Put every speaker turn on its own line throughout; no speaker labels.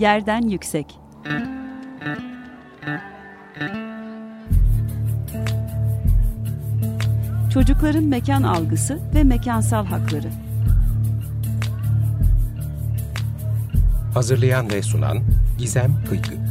Yerden Yüksek. Çocukların mekan algısı ve mekansal hakları.
Hazırlayan ve sunan Gizem Kıykı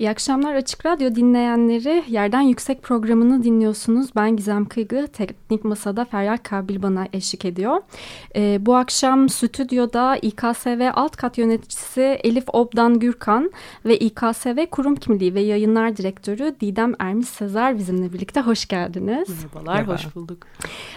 İyi akşamlar Açık Radyo dinleyenleri. Yerden Yüksek programını dinliyorsunuz. Ben Gizem Kıygı. Teknik Masa'da Feryal Kabil bana eşlik ediyor. Ee, bu akşam stüdyoda İKSV Alt Kat Yöneticisi Elif Obdan Gürkan ve İKSV Kurum Kimliği ve Yayınlar Direktörü Didem Ermiş Sezer bizimle birlikte. Hoş geldiniz.
Merhabalar, Merhaba. hoş bulduk.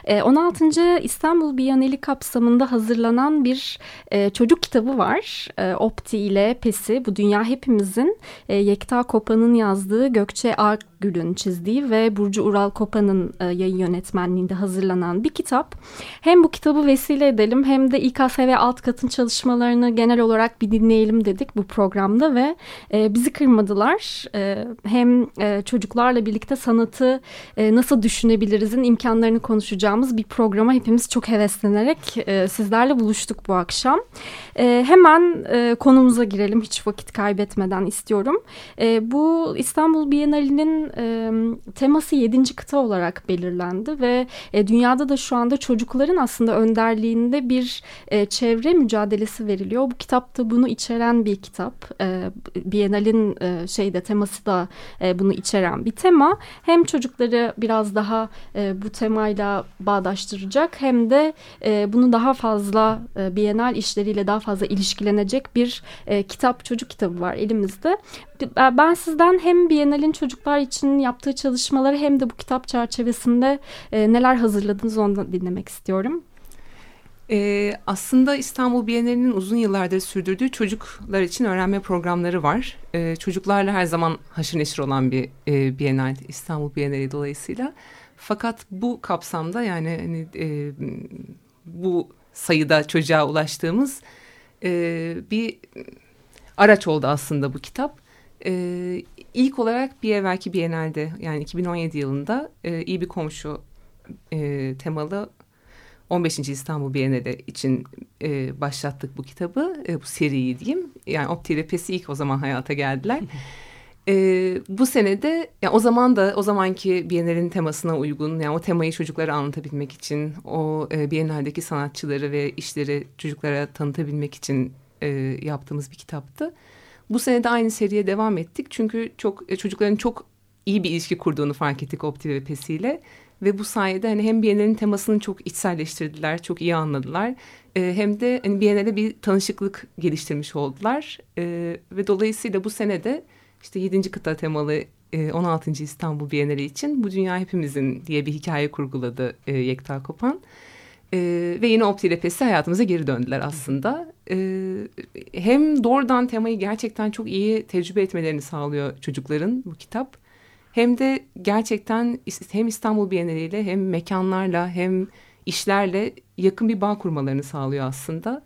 Ee, 16. İstanbul Biyaneli kapsamında hazırlanan bir e, çocuk kitabı var. E, Opti ile PES'i bu dünya hepimizin e, yekta Yekta Kopa'nın yazdığı Gökçe Akgül'ün çizdiği ve Burcu Ural Kopa'nın e, yayın yönetmenliğinde hazırlanan bir kitap. Hem bu kitabı vesile edelim hem de İKSV alt katın çalışmalarını genel olarak bir dinleyelim dedik bu programda ve e, bizi kırmadılar. E, hem e, çocuklarla birlikte sanatı nasıl düşünebilirizin imkanlarını konuşacağımız bir programa hepimiz çok heveslenerek sizlerle buluştuk bu akşam. Hemen konumuza girelim hiç vakit kaybetmeden istiyorum. Bu İstanbul Bienali'nin e, teması yedinci kıta olarak belirlendi ve e, dünyada da şu anda çocukların aslında önderliğinde bir e, çevre mücadelesi veriliyor. Bu kitap da bunu içeren bir kitap. E, Bienal'in e, şeyde teması da e, bunu içeren bir tema. Hem çocukları biraz daha e, bu temayla bağdaştıracak hem de e, bunu daha fazla e, Bienal işleriyle daha fazla ilişkilenecek bir e, kitap, çocuk kitabı var elimizde. Ben sizden hem Biennial'in çocuklar için yaptığı çalışmaları hem de bu kitap çerçevesinde e, neler hazırladınız onu dinlemek istiyorum.
Ee, aslında İstanbul Bienali'nin uzun yıllardır sürdürdüğü çocuklar için öğrenme programları var. Ee, çocuklarla her zaman haşır neşir olan bir e, Bienal, İstanbul Bienali dolayısıyla. Fakat bu kapsamda yani hani, e, bu sayıda çocuğa ulaştığımız e, bir araç oldu aslında bu kitap. E, ilk olarak bir evvelki Biennale'de yani 2017 yılında e, iyi bir komşu e, temalı 15. İstanbul Bienali için e, başlattık bu kitabı, e, bu seriyi diyeyim. Yani Opti ile Pesi ilk o zaman hayata geldiler. e, bu senede, yani o zaman da o zamanki Biennale'nin temasına uygun, yani o temayı çocuklara anlatabilmek için, o e, Biennale'deki sanatçıları ve işleri çocuklara tanıtabilmek için e, yaptığımız bir kitaptı. Bu sene de aynı seriye devam ettik. Çünkü çok e, çocukların çok iyi bir ilişki kurduğunu fark ettik Opti ve Pesi ile. Ve bu sayede hani hem Biennale'nin temasını çok içselleştirdiler, çok iyi anladılar. E, hem de hani Biennale bir tanışıklık geliştirmiş oldular. E, ve dolayısıyla bu sene de işte 7. kıta temalı e, 16. İstanbul Biennale için Bu Dünya Hepimizin diye bir hikaye kurguladı e, Yekta Kopan. Ee, ve yine Opti ile Pesi hayatımıza geri döndüler aslında. Ee, hem doğrudan temayı gerçekten çok iyi tecrübe etmelerini sağlıyor çocukların bu kitap. Hem de gerçekten hem İstanbul Bienali ile hem mekanlarla hem işlerle yakın bir bağ kurmalarını sağlıyor aslında.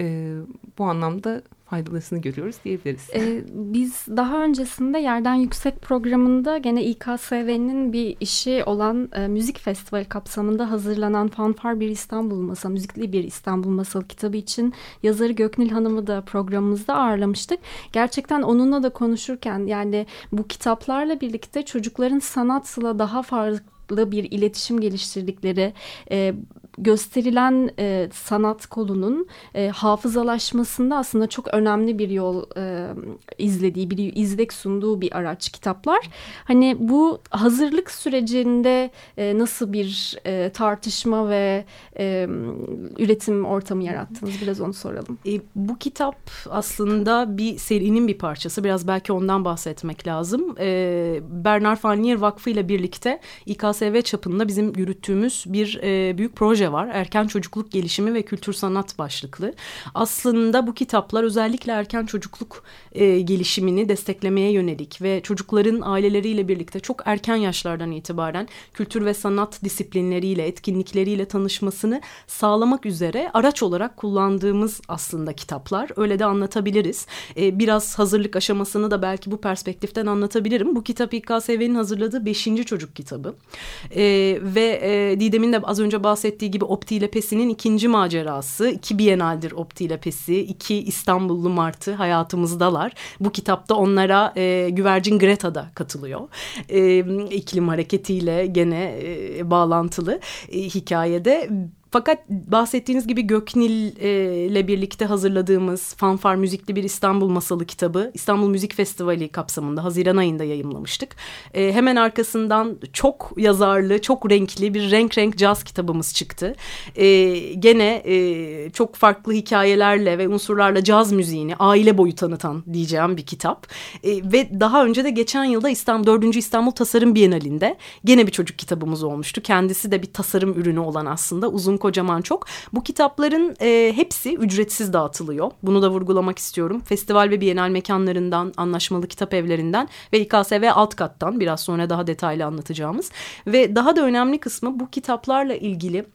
Ee, bu anlamda faydalısını görüyoruz diyebiliriz.
Ee, biz daha öncesinde Yerden Yüksek programında gene İKSV'nin bir işi olan e, müzik festivali kapsamında hazırlanan Fanfar Bir İstanbul Masal, müzikli bir İstanbul Masal kitabı için yazarı Göknil Hanım'ı da programımızda ağırlamıştık. Gerçekten onunla da konuşurken yani bu kitaplarla birlikte çocukların sanatla daha farklı bir iletişim geliştirdikleri, e, gösterilen e, sanat kolunun e, hafızalaşmasında aslında çok önemli bir yol e, izlediği, bir izlek sunduğu bir araç kitaplar. Hani bu hazırlık sürecinde e, nasıl bir e, tartışma ve e, üretim ortamı yarattınız? Biraz onu soralım.
E, bu kitap aslında bir serinin bir parçası. Biraz belki ondan bahsetmek lazım. E, Bernard Fannier Vakfı ile birlikte İKSV çapında bizim yürüttüğümüz bir e, büyük proje proje var. Erken çocukluk gelişimi ve kültür sanat başlıklı. Aslında bu kitaplar özellikle erken çocukluk e, gelişimini desteklemeye yönelik ve çocukların aileleriyle birlikte çok erken yaşlardan itibaren kültür ve sanat disiplinleriyle, etkinlikleriyle tanışmasını sağlamak üzere araç olarak kullandığımız aslında kitaplar. Öyle de anlatabiliriz. E, biraz hazırlık aşamasını da belki bu perspektiften anlatabilirim. Bu kitap İKSV'nin hazırladığı beşinci çocuk kitabı. E, ve e, Didem'in de az önce bahsettiği gibi Opti ile Pesi'nin ikinci macerası. iki Bienaldir Opti ile Pesi. iki İstanbullu Martı hayatımızdalar. Bu kitapta onlara e, Güvercin Greta da katılıyor. E, iklim hareketiyle gene e, bağlantılı e, hikayede fakat bahsettiğiniz gibi Göknil e, ile birlikte hazırladığımız fanfar müzikli bir İstanbul Masalı kitabı İstanbul Müzik Festivali kapsamında Haziran ayında yayımlamıştık. E, hemen arkasından çok yazarlı, çok renkli bir renk renk caz kitabımız çıktı. E, gene e, çok farklı hikayelerle ve unsurlarla caz müziğini aile boyu tanıtan diyeceğim bir kitap. E, ve daha önce de geçen yılda İstanbul 4. İstanbul Tasarım Bienalinde gene bir çocuk kitabımız olmuştu. Kendisi de bir tasarım ürünü olan aslında uzun kocaman çok. Bu kitapların e, hepsi ücretsiz dağıtılıyor. Bunu da vurgulamak istiyorum. Festival ve bienal mekanlarından, anlaşmalı kitap evlerinden ve İKSV alt kattan biraz sonra daha detaylı anlatacağımız. Ve daha da önemli kısmı bu kitaplarla ilgili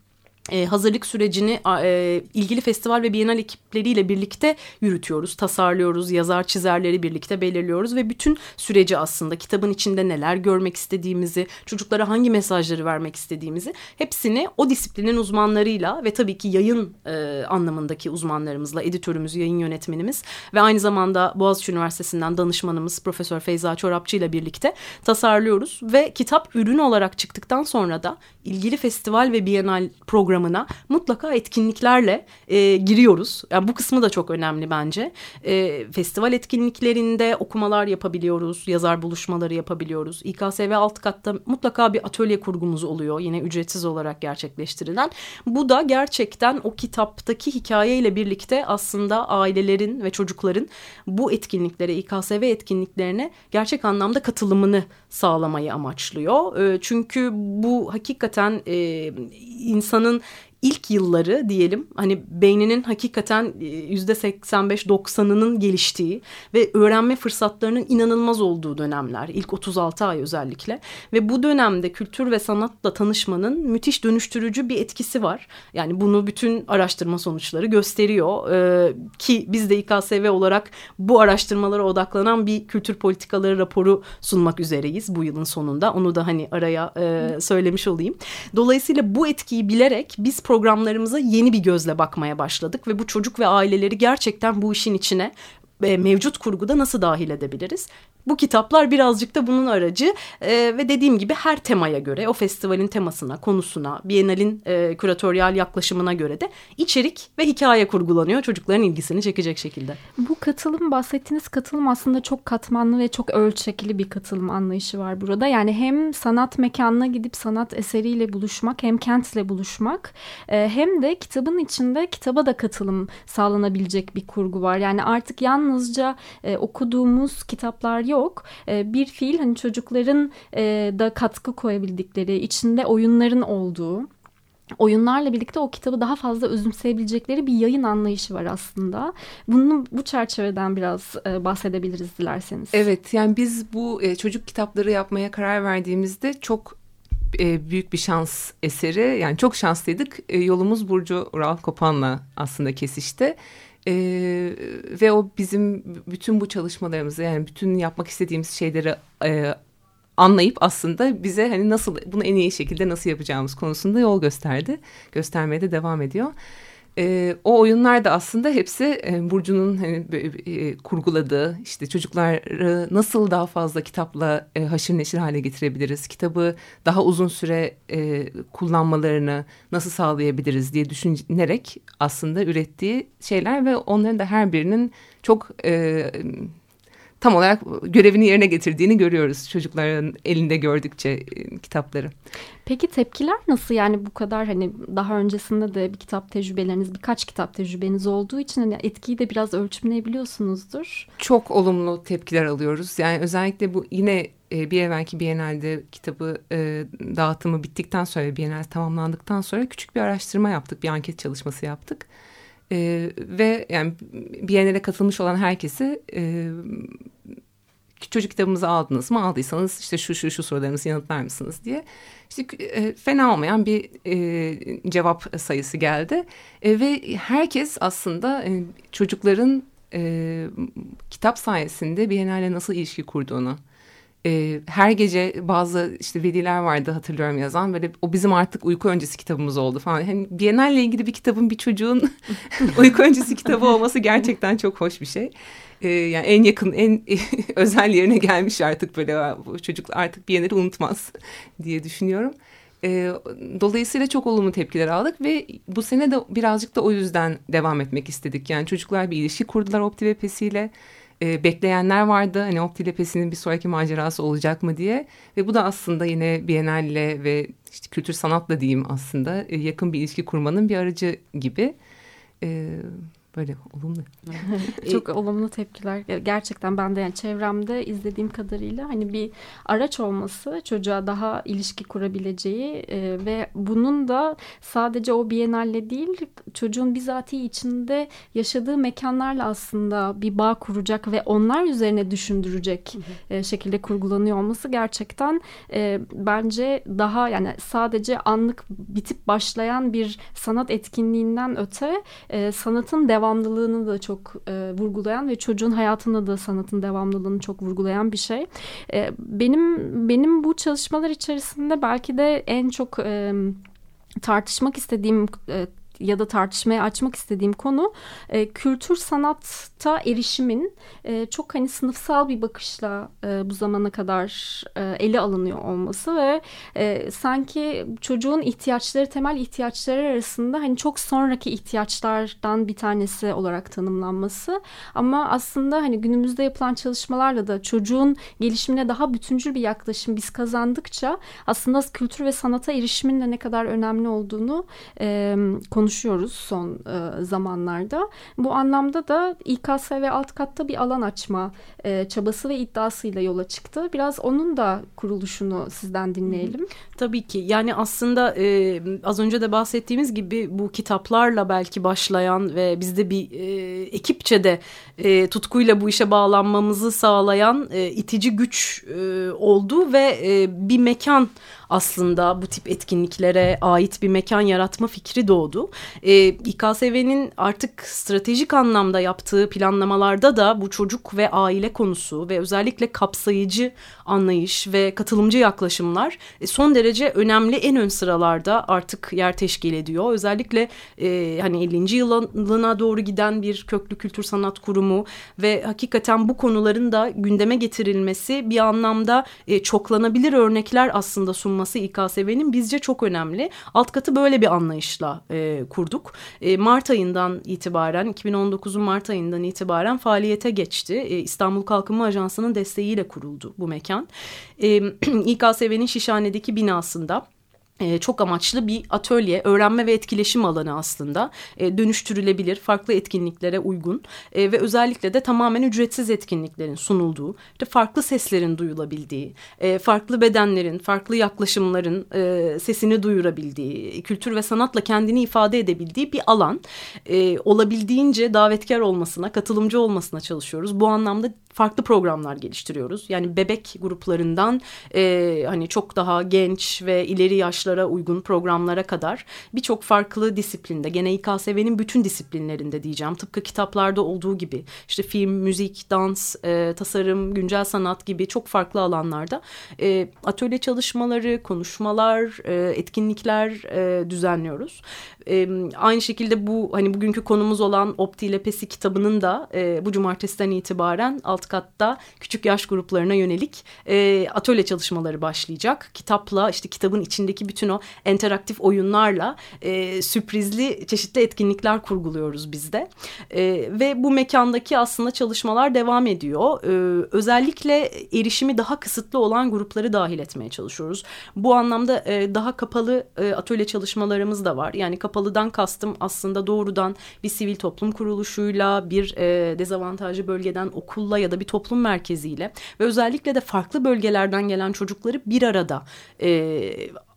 e, hazırlık sürecini e, ilgili festival ve bienal ekipleriyle birlikte yürütüyoruz, tasarlıyoruz, yazar çizerleri birlikte belirliyoruz ve bütün süreci aslında kitabın içinde neler görmek istediğimizi, çocuklara hangi mesajları vermek istediğimizi hepsini o disiplinin uzmanlarıyla ve tabii ki yayın e, anlamındaki uzmanlarımızla, editörümüz, yayın yönetmenimiz ve aynı zamanda Boğaziçi Üniversitesi'nden danışmanımız Profesör Feyza Çorapçı ile birlikte tasarlıyoruz ve kitap ürün olarak çıktıktan sonra da ilgili festival ve bienal programına mutlaka etkinliklerle e, giriyoruz. Yani bu kısmı da çok önemli bence. E, festival etkinliklerinde okumalar yapabiliyoruz, yazar buluşmaları yapabiliyoruz. İKSV alt katta mutlaka bir atölye kurgumuz oluyor yine ücretsiz olarak gerçekleştirilen. Bu da gerçekten o kitaptaki hikayeyle birlikte aslında ailelerin ve çocukların bu etkinliklere, İKSV etkinliklerine gerçek anlamda katılımını sağlamayı amaçlıyor. E, çünkü bu hakikaten e, insanın ilk yılları diyelim hani beyninin hakikaten e, yüzde 85-90'ının geliştiği ve öğrenme fırsatlarının inanılmaz olduğu dönemler. ilk 36 ay özellikle ve bu dönemde kültür ve sanatla tanışmanın müthiş dönüştürücü bir etkisi var. Yani bunu bütün araştırma sonuçları gösteriyor ee, ki biz de İKSV olarak bu araştırmalara odaklanan bir kültür politikaları raporu sunmak üzereyiz bu yılın sonunda. Onu da hani araya e, söylemiş olayım. Dolayısıyla bu etkiyi bilerek biz programlarımıza yeni bir gözle bakmaya başladık ve bu çocuk ve aileleri gerçekten bu işin içine e, mevcut kurguda nasıl dahil edebiliriz? Bu kitaplar birazcık da bunun aracı e, ve dediğim gibi her temaya göre o festivalin temasına, konusuna, Bienal'in e, küratöryal yaklaşımına göre de içerik ve hikaye kurgulanıyor çocukların ilgisini çekecek şekilde.
Bu katılım bahsettiğiniz katılım aslında çok katmanlı ve çok ölçekli bir katılım anlayışı var burada. Yani hem sanat mekanına gidip sanat eseriyle buluşmak hem kentle buluşmak e, hem de kitabın içinde kitaba da katılım sağlanabilecek bir kurgu var. Yani artık yalnızca e, okuduğumuz kitaplar yok. E, bir fiil hani çocukların e, da katkı koyabildikleri, içinde oyunların olduğu oyunlarla birlikte o kitabı daha fazla özümseyebilecekleri bir yayın anlayışı var aslında. Bunu bu çerçeveden biraz e, bahsedebiliriz dilerseniz.
Evet yani biz bu e, çocuk kitapları yapmaya karar verdiğimizde çok e, büyük bir şans eseri yani çok şanslıydık. Yolumuz Burcu Ural Kopan'la aslında kesişti. E, ve o bizim bütün bu çalışmalarımızı yani bütün yapmak istediğimiz şeyleri e, anlayıp aslında bize hani nasıl bunu en iyi şekilde nasıl yapacağımız konusunda yol gösterdi. Göstermeye de devam ediyor. E, o oyunlar da aslında hepsi e, Burcu'nun hani, e, kurguladığı işte çocukları nasıl daha fazla kitapla e, haşır neşir hale getirebiliriz, kitabı daha uzun süre e, kullanmalarını nasıl sağlayabiliriz diye düşünerek aslında ürettiği şeyler ve onların da her birinin çok e, tam olarak görevini yerine getirdiğini görüyoruz çocukların elinde gördükçe e, kitapları.
Peki tepkiler nasıl? Yani bu kadar hani daha öncesinde de bir kitap tecrübeleriniz, birkaç kitap tecrübeniz olduğu için hani etkiyi de biraz ölçümleyebiliyorsunuzdur.
Çok olumlu tepkiler alıyoruz. Yani özellikle bu yine e, bir evvelki Biennale'de kitabı e, dağıtımı bittikten sonra Biennale tamamlandıktan sonra küçük bir araştırma yaptık. Bir anket çalışması yaptık. E, ve yani Biennale katılmış olan herkesi e, çocuk kitabımızı aldınız mı? Aldıysanız işte şu şu şu sorularınızı yanıtlar mısınız diye. İşte e, fena olmayan bir e, cevap sayısı geldi. E, ve herkes aslında e, çocukların e, kitap sayesinde Biennale nasıl ilişki kurduğunu e, her gece bazı işte veliler vardı hatırlıyorum yazan böyle o bizim artık uyku öncesi kitabımız oldu falan. Hani Biennale ile ilgili bir kitabın bir çocuğun uyku öncesi kitabı olması gerçekten çok hoş bir şey. E, yani en yakın en özel yerine gelmiş artık böyle bu çocuk artık Biennale unutmaz diye düşünüyorum. E, dolayısıyla çok olumlu tepkiler aldık ve bu sene de birazcık da o yüzden devam etmek istedik. Yani çocuklar bir ilişki kurdular Opti ve Pesi'yle e, bekleyenler vardı. Hani Optilepesi'nin bir sonraki macerası olacak mı diye. Ve bu da aslında yine Biennale ve işte kültür sanatla diyeyim aslında e, yakın bir ilişki kurmanın bir aracı gibi. E, böyle olumlu.
Çok olumlu tepkiler. Gerçekten ben de yani çevremde izlediğim kadarıyla hani bir araç olması çocuğa daha ilişki kurabileceği e, ve bunun da sadece o Biennale değil çocuğun bizatihi içinde yaşadığı mekanlarla aslında bir bağ kuracak ve onlar üzerine düşündürecek E, şekilde kurgulanıyor olması gerçekten e, bence daha yani sadece anlık bitip başlayan bir sanat etkinliğinden öte e, sanatın devam devamlılığını da çok e, vurgulayan ve çocuğun hayatında da sanatın devamlılığını çok vurgulayan bir şey. E, benim benim bu çalışmalar içerisinde belki de en çok e, tartışmak istediğim e, ya da tartışmaya açmak istediğim konu e, kültür sanatta erişimin e, çok hani sınıfsal bir bakışla e, bu zamana kadar e, ele alınıyor olması ve e, sanki çocuğun ihtiyaçları temel ihtiyaçları arasında hani çok sonraki ihtiyaçlardan bir tanesi olarak tanımlanması ama aslında hani günümüzde yapılan çalışmalarla da çocuğun gelişimine daha bütüncül bir yaklaşım biz kazandıkça aslında kültür ve sanata erişimin de ne kadar önemli olduğunu e, konuşuyoruz son e, zamanlarda. Bu anlamda da İKS ve alt katta bir alan açma e, çabası ve iddiasıyla yola çıktı. Biraz onun da kuruluşunu sizden dinleyelim.
Tabii ki yani aslında e, az önce de bahsettiğimiz gibi bu kitaplarla belki başlayan ve bizde bir e, ekipçe de e, tutkuyla bu işe bağlanmamızı sağlayan e, itici güç e, oldu ve e, bir mekan aslında bu tip etkinliklere ait bir mekan yaratma fikri doğdu. E, İKSV'nin artık stratejik anlamda yaptığı planlamalarda da bu çocuk ve aile konusu ve özellikle kapsayıcı anlayış ve katılımcı yaklaşımlar e, son derece önemli en ön sıralarda artık yer teşkil ediyor. Özellikle e, hani 50. yılına doğru giden bir köklü kültür sanat kurumu ve hakikaten bu konuların da gündeme getirilmesi bir anlamda e, çoklanabilir örnekler aslında sunması İKSV'nin bizce çok önemli. Alt katı böyle bir anlayışla e, kurduk. E, Mart ayından itibaren 2019'un Mart ayından itibaren faaliyete geçti. E, İstanbul Kalkınma Ajansı'nın desteğiyle kuruldu bu mekan. E, İKSV'nin Şişhane'deki binasında çok amaçlı bir atölye, öğrenme ve etkileşim alanı aslında. E, dönüştürülebilir, farklı etkinliklere uygun e, ve özellikle de tamamen ücretsiz etkinliklerin sunulduğu, farklı seslerin duyulabildiği, e, farklı bedenlerin, farklı yaklaşımların e, sesini duyurabildiği, kültür ve sanatla kendini ifade edebildiği bir alan. E, olabildiğince davetkar olmasına, katılımcı olmasına çalışıyoruz. Bu anlamda farklı programlar geliştiriyoruz. Yani bebek gruplarından e, hani çok daha genç ve ileri yaşlara uygun programlara kadar birçok farklı disiplinde gene İKSV'nin bütün disiplinlerinde diyeceğim. Tıpkı kitaplarda olduğu gibi işte film, müzik, dans, e, tasarım, güncel sanat gibi çok farklı alanlarda e, atölye çalışmaları, konuşmalar, e, etkinlikler e, düzenliyoruz. E, aynı şekilde bu hani bugünkü konumuz olan Opti ile Pesi kitabının da e, bu cumartesiden itibaren alt katta küçük yaş gruplarına yönelik e, atölye çalışmaları başlayacak. Kitapla işte kitabın içindeki bütün o interaktif oyunlarla e, sürprizli çeşitli etkinlikler kurguluyoruz biz de. E, ve bu mekandaki aslında çalışmalar devam ediyor. E, özellikle erişimi daha kısıtlı olan grupları dahil etmeye çalışıyoruz. Bu anlamda e, daha kapalı e, atölye çalışmalarımız da var. Yani kapalıdan kastım aslında doğrudan bir sivil toplum kuruluşuyla, bir e, dezavantajlı bölgeden okulla ya da bir toplum merkeziyle ve özellikle de farklı bölgelerden gelen çocukları bir arada e,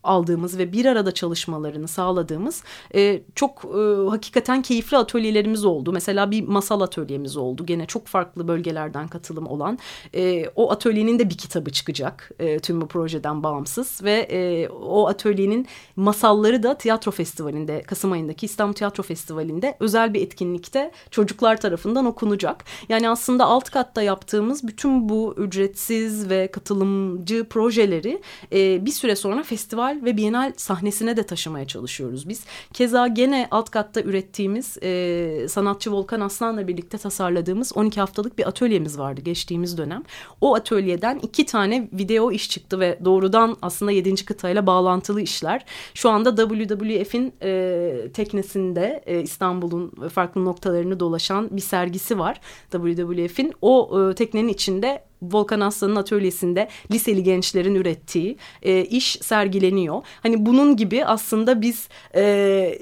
aldığımız ve bir arada çalışmalarını sağladığımız e, çok e, hakikaten keyifli atölyelerimiz oldu. Mesela bir masal atölyemiz oldu. Gene çok farklı bölgelerden katılım olan. E, o atölyenin de bir kitabı çıkacak e, tüm bu projeden bağımsız ve e, o atölyenin masalları da tiyatro festivalinde Kasım ayındaki İstanbul Tiyatro Festivali'nde özel bir etkinlikte çocuklar tarafından okunacak. Yani aslında alt katta yaptığımız bütün bu ücretsiz ve katılımcı projeleri e, bir süre sonra festival ve Bienal sahnesine de taşımaya çalışıyoruz biz. Keza gene alt katta ürettiğimiz e, sanatçı Volkan Aslan'la birlikte tasarladığımız 12 haftalık bir atölyemiz vardı geçtiğimiz dönem. O atölyeden iki tane video iş çıktı ve doğrudan aslında 7. kıtayla bağlantılı işler. Şu anda WWF'in e, teknesinde e, İstanbul'un farklı noktalarını dolaşan bir sergisi var. WWF'in o e, teknenin içinde Volkan Aslan'ın atölyesinde liseli gençlerin ürettiği e, iş sergileniyor. Hani bunun gibi aslında biz e,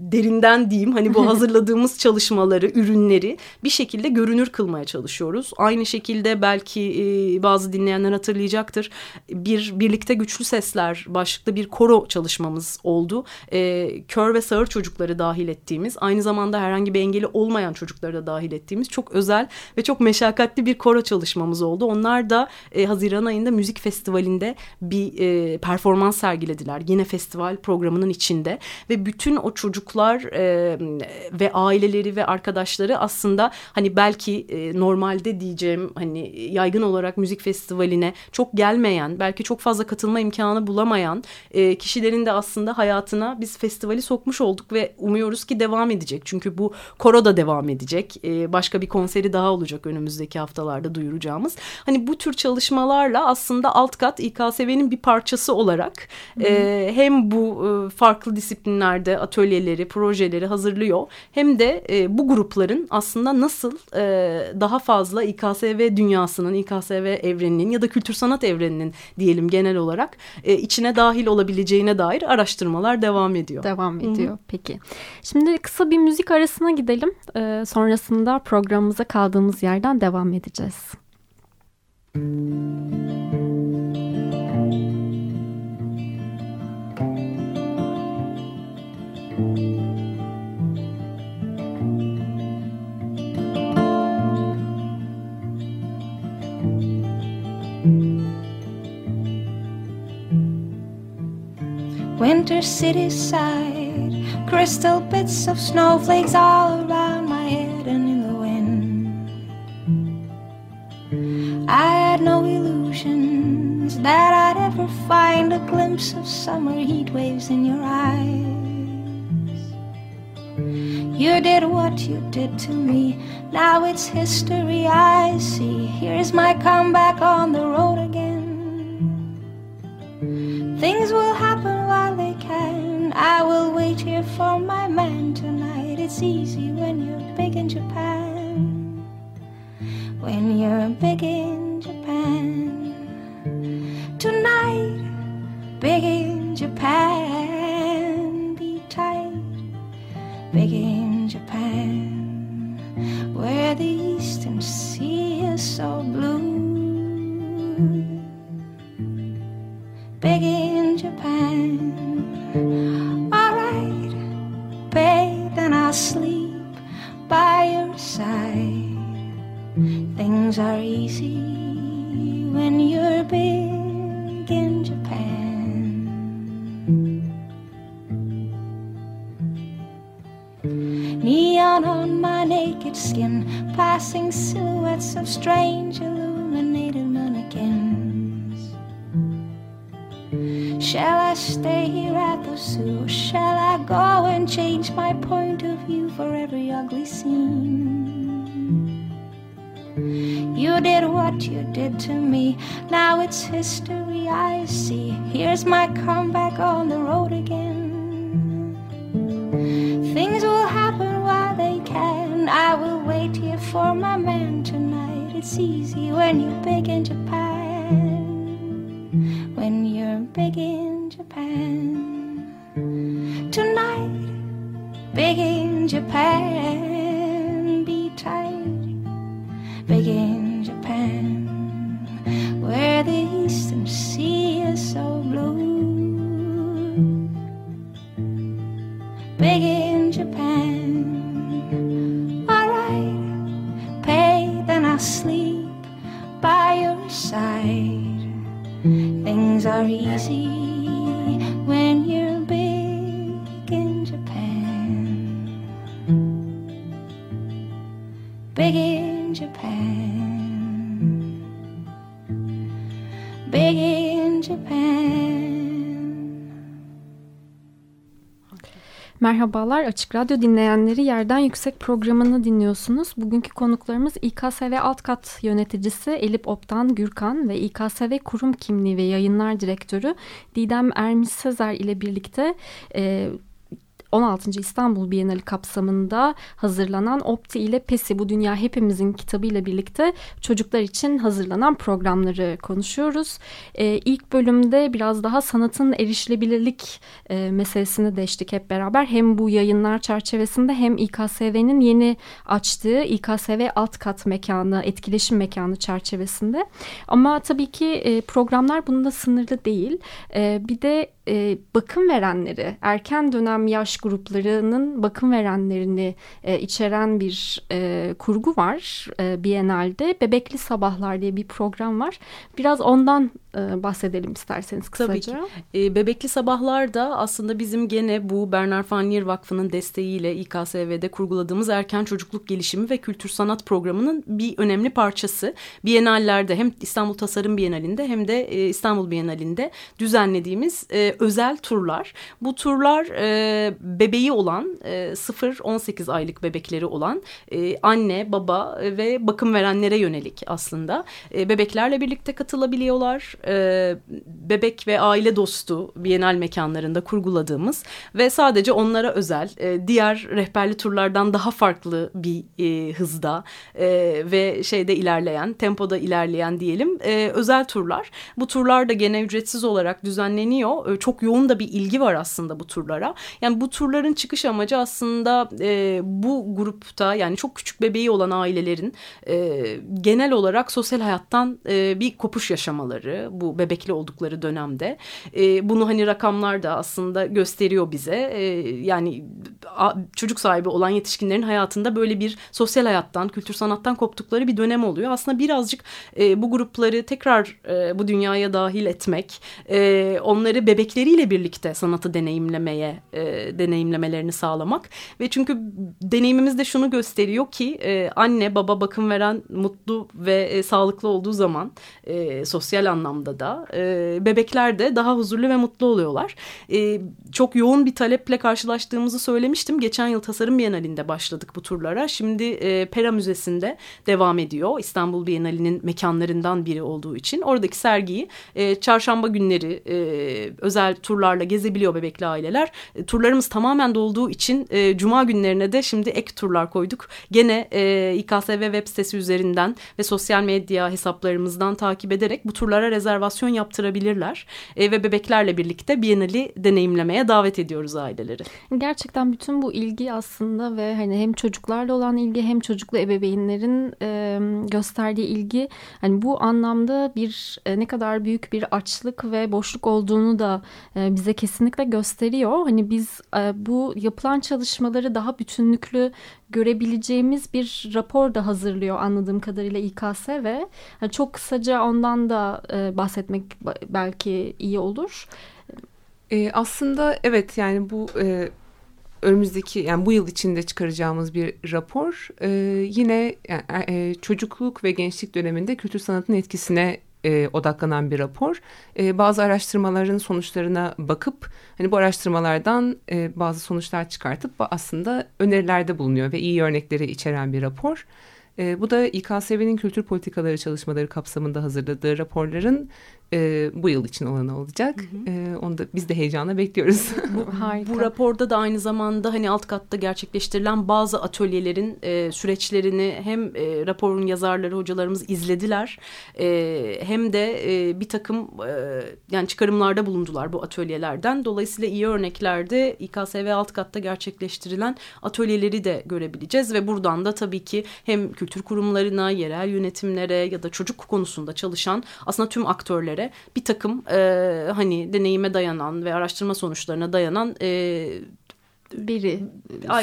derinden diyeyim hani bu hazırladığımız çalışmaları, ürünleri bir şekilde görünür kılmaya çalışıyoruz. Aynı şekilde belki e, bazı dinleyenler hatırlayacaktır. Bir Birlikte Güçlü Sesler başlıklı bir koro çalışmamız oldu. E, kör ve sağır çocukları dahil ettiğimiz, aynı zamanda herhangi bir engeli olmayan çocukları da dahil ettiğimiz çok özel ve çok meşakkatli bir koro çalışmamız oldu. Onlar da e, Haziran ayında müzik festivalinde bir e, performans sergilediler. Yine festival programının içinde ve bütün o çocuklar e, ve aileleri ve arkadaşları aslında hani belki e, normalde diyeceğim hani yaygın olarak müzik festivaline çok gelmeyen, belki çok fazla katılma imkanı bulamayan e, kişilerin de aslında hayatına biz festivali sokmuş olduk ve umuyoruz ki devam edecek. Çünkü bu koro da devam edecek. E, başka bir konseri daha olacak önümüzdeki haftalarda duyuracağımız. Hani bu tür çalışmalarla aslında alt kat İKSV'nin bir parçası olarak e, hem bu e, farklı disiplinlerde atölyeleri, projeleri hazırlıyor hem de e, bu grupların aslında nasıl e, daha fazla İKSV dünyasının, İKSV evreninin ya da kültür sanat evreninin diyelim genel olarak e, içine dahil olabileceğine dair araştırmalar devam ediyor.
Devam ediyor. Hı -hı. Peki. Şimdi kısa bir müzik arasına gidelim. E, sonrasında programımıza kaldığımız yerden devam edeceğiz.
Winter city side, crystal bits of snowflakes all around my head and in the wind. I had no illusions that I'd ever find a glimpse of summer heat waves in your eyes. You did what you did to me, now it's history I see. Here's my comeback on the road It's easy when you're big in Japan. When you're big in Japan tonight. Big in Japan, be tight. Big in Japan, where the eastern sea is so blue. Big in Japan, I'll sleep by your side. Things are easy when you're big in Japan. Neon on my naked skin, passing silhouettes of strange illuminated mannequins. Shall I stay here at the zoo? Shall I go and change my point for every ugly scene? You did what you did to me. Now it's history I see. Here's my comeback on the road again. Things will happen while they can. I will wait here for my man tonight. It's easy when you're big in Japan. Big in Japan. Big in Japan.
Merhabalar Açık Radyo dinleyenleri Yerden Yüksek programını dinliyorsunuz. Bugünkü konuklarımız İKSV Alt Kat Yöneticisi Elip Optan Gürkan ve İKSV Kurum Kimliği ve Yayınlar Direktörü Didem Ermiş Sezer ile birlikte... E, 16. İstanbul Bienali kapsamında hazırlanan Opti ile Pesi Bu Dünya Hepimizin kitabıyla birlikte çocuklar için hazırlanan programları konuşuyoruz. Ee, ilk bölümde biraz daha sanatın erişilebilirlik e, meselesini deştik hep beraber. Hem bu yayınlar çerçevesinde hem İKSV'nin yeni açtığı İKSV alt kat mekanı, etkileşim mekanı çerçevesinde. Ama tabii ki e, programlar bunda sınırlı değil. E, bir de e, bakım verenleri, erken dönem yaş gruplarının bakım verenlerini e, içeren bir e, kurgu var e, Biennale'de. Bebekli Sabahlar diye bir program var. Biraz ondan e, bahsedelim isterseniz kısaca.
Tabii ki. E, Bebekli Sabahlar da aslında bizim gene bu Bernard Fannier Vakfı'nın desteğiyle İKSV'de kurguladığımız erken çocukluk gelişimi ve kültür sanat programının bir önemli parçası. Biennallerde hem İstanbul Tasarım Bienalinde hem de e, İstanbul Bienalinde düzenlediğimiz e, özel turlar. Bu turlar e, bebeği olan e, 0-18 aylık bebekleri olan e, anne, baba ve bakım verenlere yönelik aslında. E, bebeklerle birlikte katılabiliyorlar. E, bebek ve aile dostu Bienal mekanlarında kurguladığımız ve sadece onlara özel e, diğer rehberli turlardan daha farklı bir e, hızda e, ve şeyde ilerleyen, tempoda ilerleyen diyelim e, özel turlar. Bu turlar da gene ücretsiz olarak düzenleniyor. E, çok yoğun da bir ilgi var aslında bu turlara. Yani bu turların çıkış amacı aslında e, bu grupta yani çok küçük bebeği olan ailelerin e, genel olarak sosyal hayattan e, bir kopuş yaşamaları bu bebekli oldukları dönemde. E, bunu hani rakamlar da aslında gösteriyor bize. E, yani a, çocuk sahibi olan yetişkinlerin hayatında böyle bir sosyal hayattan, kültür sanattan koptukları bir dönem oluyor. Aslında birazcık e, bu grupları tekrar e, bu dünyaya dahil etmek, e, onları bebekleriyle birlikte sanatı deneyimlemeye, e, deneyimlemelerini sağlamak ve çünkü deneyimimiz de şunu gösteriyor ki e, anne baba bakım veren mutlu ve e, sağlıklı olduğu zaman e, sosyal anlamda da e, bebekler de daha huzurlu ve mutlu oluyorlar. E, çok yoğun bir taleple karşılaştığımızı söylemiştim. Geçen yıl Tasarım Bienalinde başladık bu turlara. Şimdi e, Pera Müzesi'nde devam ediyor. İstanbul Bienali'nin mekanlarından biri olduğu için. Oradaki sergiyi e, çarşamba günleri e, özel turlarla gezebiliyor bebekli aileler. E, turlarımız tamamen dolduğu için e, cuma günlerine de şimdi ek turlar koyduk. Gene e, İKSV web sitesi üzerinden ve sosyal medya hesaplarımızdan takip ederek bu turlara rezervasyon yaptırabilirler. E, ve bebeklerle birlikte Bienali deneyimlemeye davet ediyoruz aileleri.
Gerçekten bütün bu ilgi aslında ve hani hem çocuklarla olan ilgi hem çocuklu ebeveynlerin e, gösterdiği ilgi hani bu anlamda bir e, ne kadar büyük bir açlık ve boşluk olduğunu da bize kesinlikle gösteriyor. Hani biz e, bu yapılan çalışmaları daha bütünlüklü görebileceğimiz bir rapor da hazırlıyor anladığım kadarıyla İKS ve yani çok kısaca ondan da e, bahsetmek belki iyi olur.
E, aslında evet yani bu e, önümüzdeki yani bu yıl içinde çıkaracağımız bir rapor e, yine yani, e, çocukluk ve gençlik döneminde kültür sanatın etkisine e, odaklanan bir rapor. E, bazı araştırmaların sonuçlarına bakıp hani bu araştırmalardan e, bazı sonuçlar çıkartıp aslında önerilerde bulunuyor ve iyi örnekleri içeren bir rapor. E, bu da İKSV'nin kültür politikaları çalışmaları kapsamında hazırladığı raporların e, bu yıl için olanı olacak. Hı hı. E, onu da biz de heyecanla bekliyoruz.
bu, Harika. bu raporda da aynı zamanda hani alt katta gerçekleştirilen bazı atölyelerin e, süreçlerini hem e, raporun yazarları hocalarımız izlediler e, hem de e, bir takım e, yani çıkarımlarda bulundular bu atölyelerden. Dolayısıyla iyi örneklerde İKSV alt katta gerçekleştirilen atölyeleri de görebileceğiz ve buradan da tabii ki hem kültür kurumlarına, yerel yönetimlere ya da çocuk konusunda çalışan aslında tüm aktörlere göre bir takım e, hani deneyime dayanan ve araştırma sonuçlarına dayanan e,
biri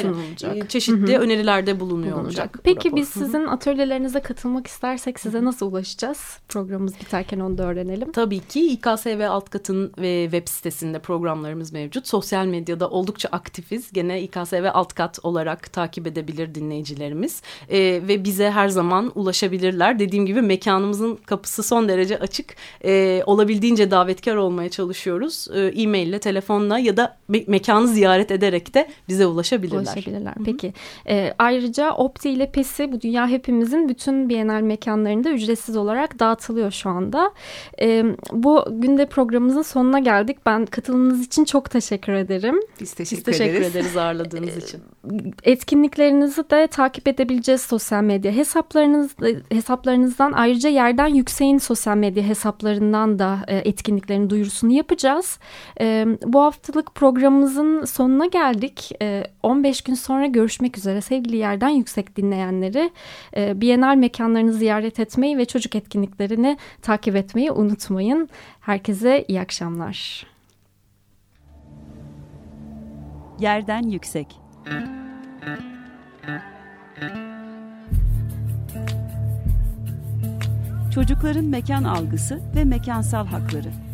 sunulacak. E, çeşitli Hı -hı. önerilerde bulunuyor olacak.
Peki biz sizin atölyelerinize katılmak istersek size nasıl ulaşacağız? Programımız biterken onu da öğrenelim.
Tabii ki İKSV alt katın ve web sitesinde programlarımız mevcut. Sosyal medyada oldukça aktifiz. Gene İKSV alt kat olarak takip edebilir dinleyicilerimiz. Ee, ve bize her zaman ulaşabilirler. Dediğim gibi mekanımızın kapısı son derece açık. Ee, olabildiğince davetkar olmaya çalışıyoruz. Ee, E-mail ile, telefonla ya da me mekanı ziyaret ederek de bize ulaşabilirler.
Ulaşabilirler. Peki. E, ayrıca Opti ile PES'i bu dünya hepimizin bütün Bienal mekanlarında ücretsiz olarak dağıtılıyor şu anda. E, bu günde programımızın sonuna geldik. Ben katılımınız için çok teşekkür ederim.
Biz teşekkür,
Biz teşekkür ederiz. ederiz ağırladığınız için.
Etkinliklerinizi de takip edebileceğiz sosyal medya hesaplarınız hesaplarınızdan ayrıca yerden yükseğin sosyal medya hesaplarından da e, etkinliklerin duyurusunu yapacağız. E, bu haftalık programımızın sonuna geldik geldik. 15 ee, gün sonra görüşmek üzere sevgili yerden yüksek dinleyenleri. E, Bienal mekanlarını ziyaret etmeyi ve çocuk etkinliklerini takip etmeyi unutmayın. Herkese iyi akşamlar.
Yerden yüksek. Çocukların mekan algısı ve mekansal hakları.